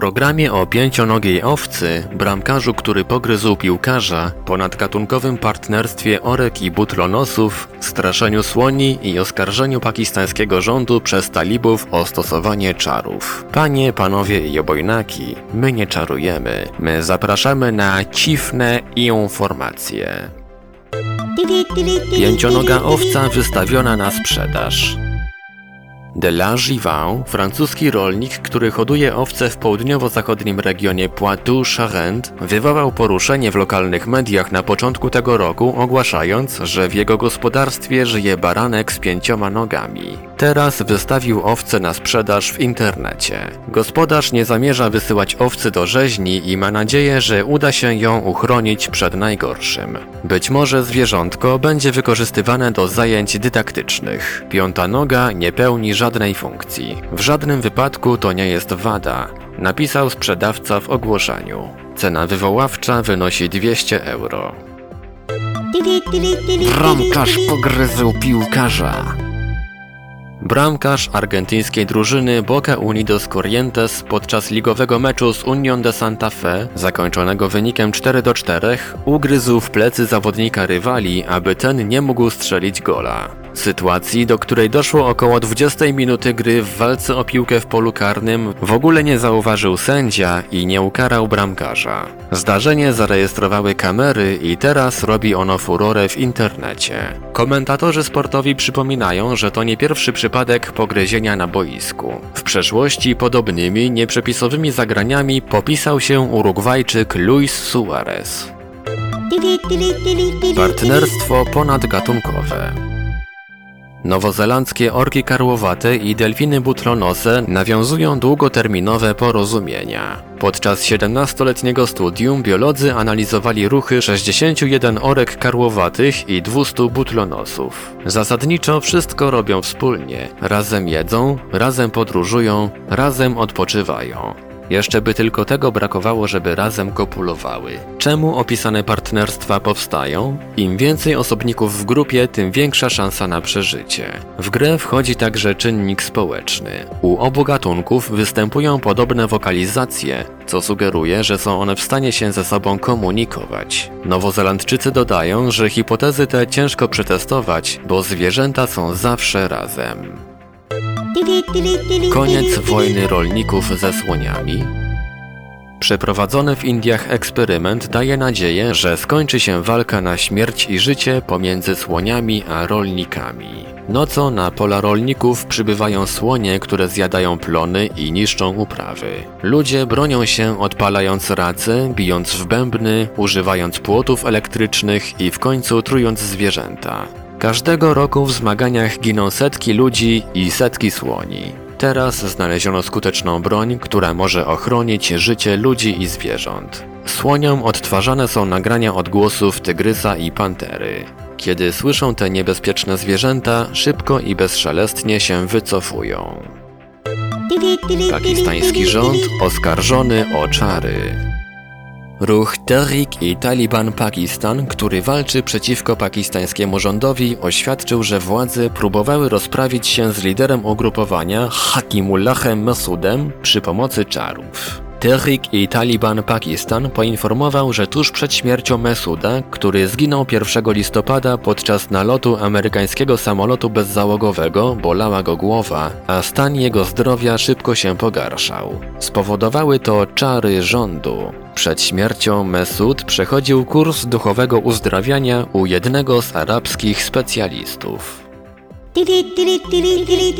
Programie o pięcionogiej owcy, bramkarzu, który pogryzł piłkarza, ponadgatunkowym partnerstwie orek i butlonosów, straszeniu słoni i oskarżeniu pakistańskiego rządu przez talibów o stosowanie czarów. Panie, panowie i obojnaki, my nie czarujemy, my zapraszamy na ciwne informacje. Pięcionoga owca wystawiona na sprzedaż. De la Givau, francuski rolnik, który hoduje owce w południowo-zachodnim regionie Poitou-Charentes, wywołał poruszenie w lokalnych mediach na początku tego roku, ogłaszając, że w jego gospodarstwie żyje baranek z pięcioma nogami. Teraz wystawił owce na sprzedaż w internecie. Gospodarz nie zamierza wysyłać owcy do rzeźni i ma nadzieję, że uda się ją uchronić przed najgorszym. Być może zwierzątko będzie wykorzystywane do zajęć dydaktycznych. Piąta noga nie pełni żadnej funkcji. W żadnym wypadku to nie jest wada, napisał sprzedawca w ogłoszeniu. Cena wywoławcza wynosi 200 euro. Bramkarz pogryzł piłkarza. Bramkarz argentyńskiej drużyny Boca Unidos Corrientes podczas ligowego meczu z Union de Santa Fe, zakończonego wynikiem 4 do 4, ugryzł w plecy zawodnika rywali, aby ten nie mógł strzelić gola. Sytuacji, do której doszło około 20 minuty gry w walce o piłkę w polu karnym, w ogóle nie zauważył sędzia i nie ukarał bramkarza. Zdarzenie zarejestrowały kamery i teraz robi ono furorę w internecie. Komentatorzy sportowi przypominają, że to nie pierwszy przypadek pogryzienia na boisku. W przeszłości podobnymi, nieprzepisowymi zagraniami popisał się Urugwajczyk Luis Suarez. Partnerstwo ponadgatunkowe. Nowozelandzkie orki karłowate i delfiny butlonose nawiązują długoterminowe porozumienia. Podczas 17-letniego studium biolodzy analizowali ruchy 61 orek karłowatych i 200 butlonosów. Zasadniczo wszystko robią wspólnie. Razem jedzą, razem podróżują, razem odpoczywają. Jeszcze by tylko tego brakowało, żeby razem kopulowały. Czemu opisane partnerstwa powstają? Im więcej osobników w grupie, tym większa szansa na przeżycie. W grę wchodzi także czynnik społeczny. U obu gatunków występują podobne wokalizacje, co sugeruje, że są one w stanie się ze sobą komunikować. Nowozelandczycy dodają, że hipotezy te ciężko przetestować, bo zwierzęta są zawsze razem. Koniec wojny rolników ze słoniami. Przeprowadzony w Indiach eksperyment daje nadzieję, że skończy się walka na śmierć i życie pomiędzy słoniami a rolnikami. Nocą na pola rolników przybywają słonie, które zjadają plony i niszczą uprawy. Ludzie bronią się odpalając race, bijąc w bębny, używając płotów elektrycznych i w końcu trując zwierzęta. Każdego roku w zmaganiach giną setki ludzi i setki słoni. Teraz znaleziono skuteczną broń, która może ochronić życie ludzi i zwierząt. Słoniom odtwarzane są nagrania odgłosów tygrysa i pantery. Kiedy słyszą te niebezpieczne zwierzęta, szybko i bezszelestnie się wycofują. Pakistański rząd oskarżony o czary. Ruch Tehrik i Taliban Pakistan, który walczy przeciwko pakistańskiemu rządowi, oświadczył, że władze próbowały rozprawić się z liderem ugrupowania Hakimullahem Masudem przy pomocy czarów. Tehrik i Taliban Pakistan poinformował, że tuż przed śmiercią Mesuda, który zginął 1 listopada podczas nalotu amerykańskiego samolotu bezzałogowego, bolała go głowa, a stan jego zdrowia szybko się pogarszał. Spowodowały to czary rządu. Przed śmiercią Mesud przechodził kurs duchowego uzdrawiania u jednego z arabskich specjalistów.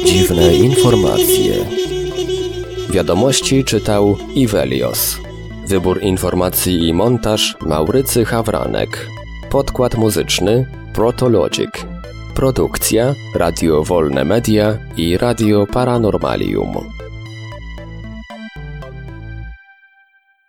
Dziwne informacje. Wiadomości czytał Ivelios. Wybór informacji i montaż Maurycy Hawranek. Podkład muzyczny Protologic. Produkcja Radio Wolne Media i Radio Paranormalium.